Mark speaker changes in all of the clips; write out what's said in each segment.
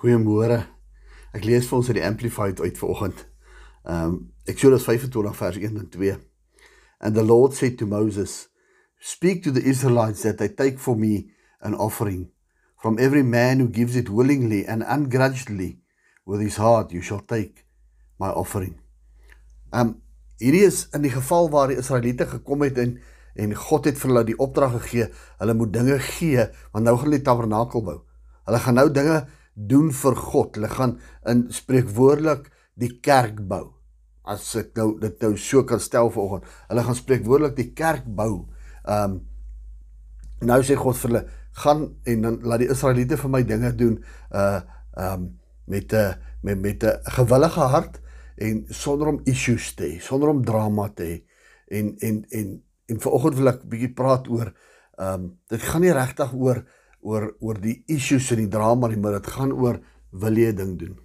Speaker 1: Goeiemôre. Ek lees vir ons uit die Amplified uit vanoggend. Um Exodus 25 vers 1 en 2. And the Lord said to Moses, Speak to the Israelites that they take for me an offering. From every man who gives it willingly and ungrudgingly with his heart you shall take my offering. Um hierdie is in die geval waar die Israeliete gekom het en en God het vir hulle die opdrag gegee, hulle moet dinge gee want nou gaan hulle die tabernakel bou. Hulle gaan nou dinge doen vir God. Hulle gaan in spreekwoordelik die kerk bou. As ek nou dit nou so kan stel vanoggend. Hulle gaan spreekwoordelik die kerk bou. Ehm um, nou sê God vir hulle gaan en dan laat die Israeliete vir my dinge doen uh ehm um, met 'n uh, met met 'n gewillige hart en sonder om issues te hê, sonder om drama te hê. En en en en vanoggend wil ek 'n bietjie praat oor ehm um, dit gaan nie regtig oor oor oor die issues en die drama nie, maar dit gaan oor wil jy 'n ding doen?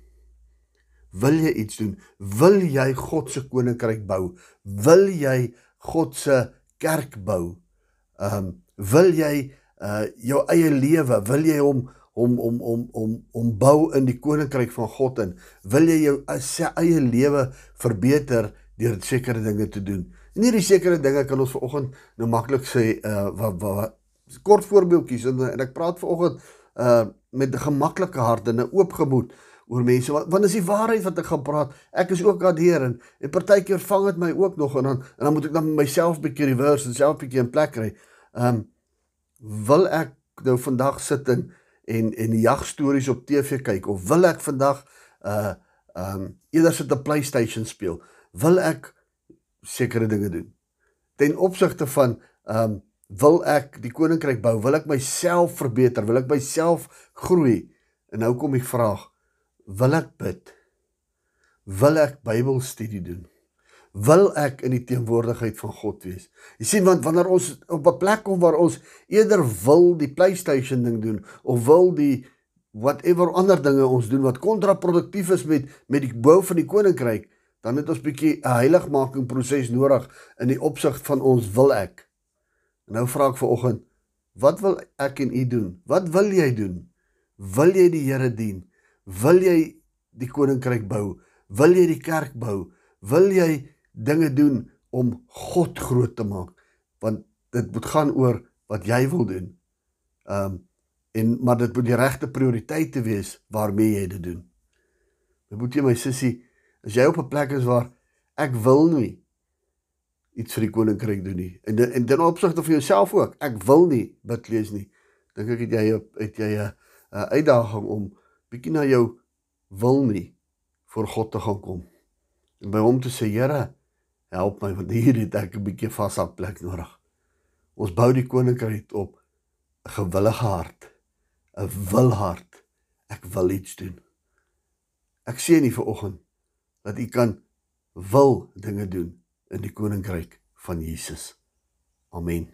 Speaker 1: Wil jy iets doen? Wil jy God se koninkryk bou? Wil jy God se kerk bou? Ehm um, wil jy uh jou eie lewe, wil jy hom om om om om om bou in die koninkryk van God in? Wil jy jou se eie lewe verbeter deur sekere dinge te doen? En hierdie sekere dinge kan ons vanoggend nou maklik sê uh wat wat kort voorbeeldjies en, en ek praat vanoggend uh met 'n gemaklike hart en 'n oop gemoed oor mense want, want is die waarheid wat ek gaan praat ek is ook daardeur en, en partykeer vang dit my ook nog en dan en dan moet ek dan myself bietjie reverse en self bietjie in plek kry. Um wil ek nou vandag sit en en en jagstories op TV kyk of wil ek vandag uh um eerder sit 'n PlayStation speel? Wil ek sekere dinge doen? Ten opsigte van um wil ek die koninkryk bou, wil ek myself verbeter, wil ek myself groei. En nou kom die vraag, wil ek bid? Wil ek Bybelstudie doen? Wil ek in die teenwoordigheid van God wees? Jy sien want wanneer ons op 'n plek kom waar ons eerder wil die PlayStation ding doen of wil die whatever ander dinge ons doen wat kontraproduktief is met met die bou van die koninkryk, dan het ons bietjie 'n heiligmaking proses nodig in die opsig van ons wil ek. En nou vra ek vanoggend, wat wil ek en u doen? Wat wil jy doen? Wil jy die Here dien? Wil jy die koninkryk bou? Wil jy die kerk bou? Wil jy dinge doen om God groot te maak? Want dit moet gaan oor wat jy wil doen. Um en maar dit moet die regte prioriteite wees waarmee jy dit doen. Jy moet jy my sussie, as jy op 'n plek is waar ek wil nie iets vir die koninkryk doen nie. En en ten opsigte van jouself ook. Ek wil nie bid lees nie. Dink ek het jy het jy 'n uitdaging om bietjie na jou wil nie voor God te gaan kom. En by hom te sê, Here, help my want hier het ek 'n bietjie vashak plek nodig. Ons bou die koninkryk op 'n gewillige hart, 'n wilhart. Ek wil iets doen. Ek sien nie vir oggend dat u kan wil dinge doen in die koninkryk van Jesus. Amen.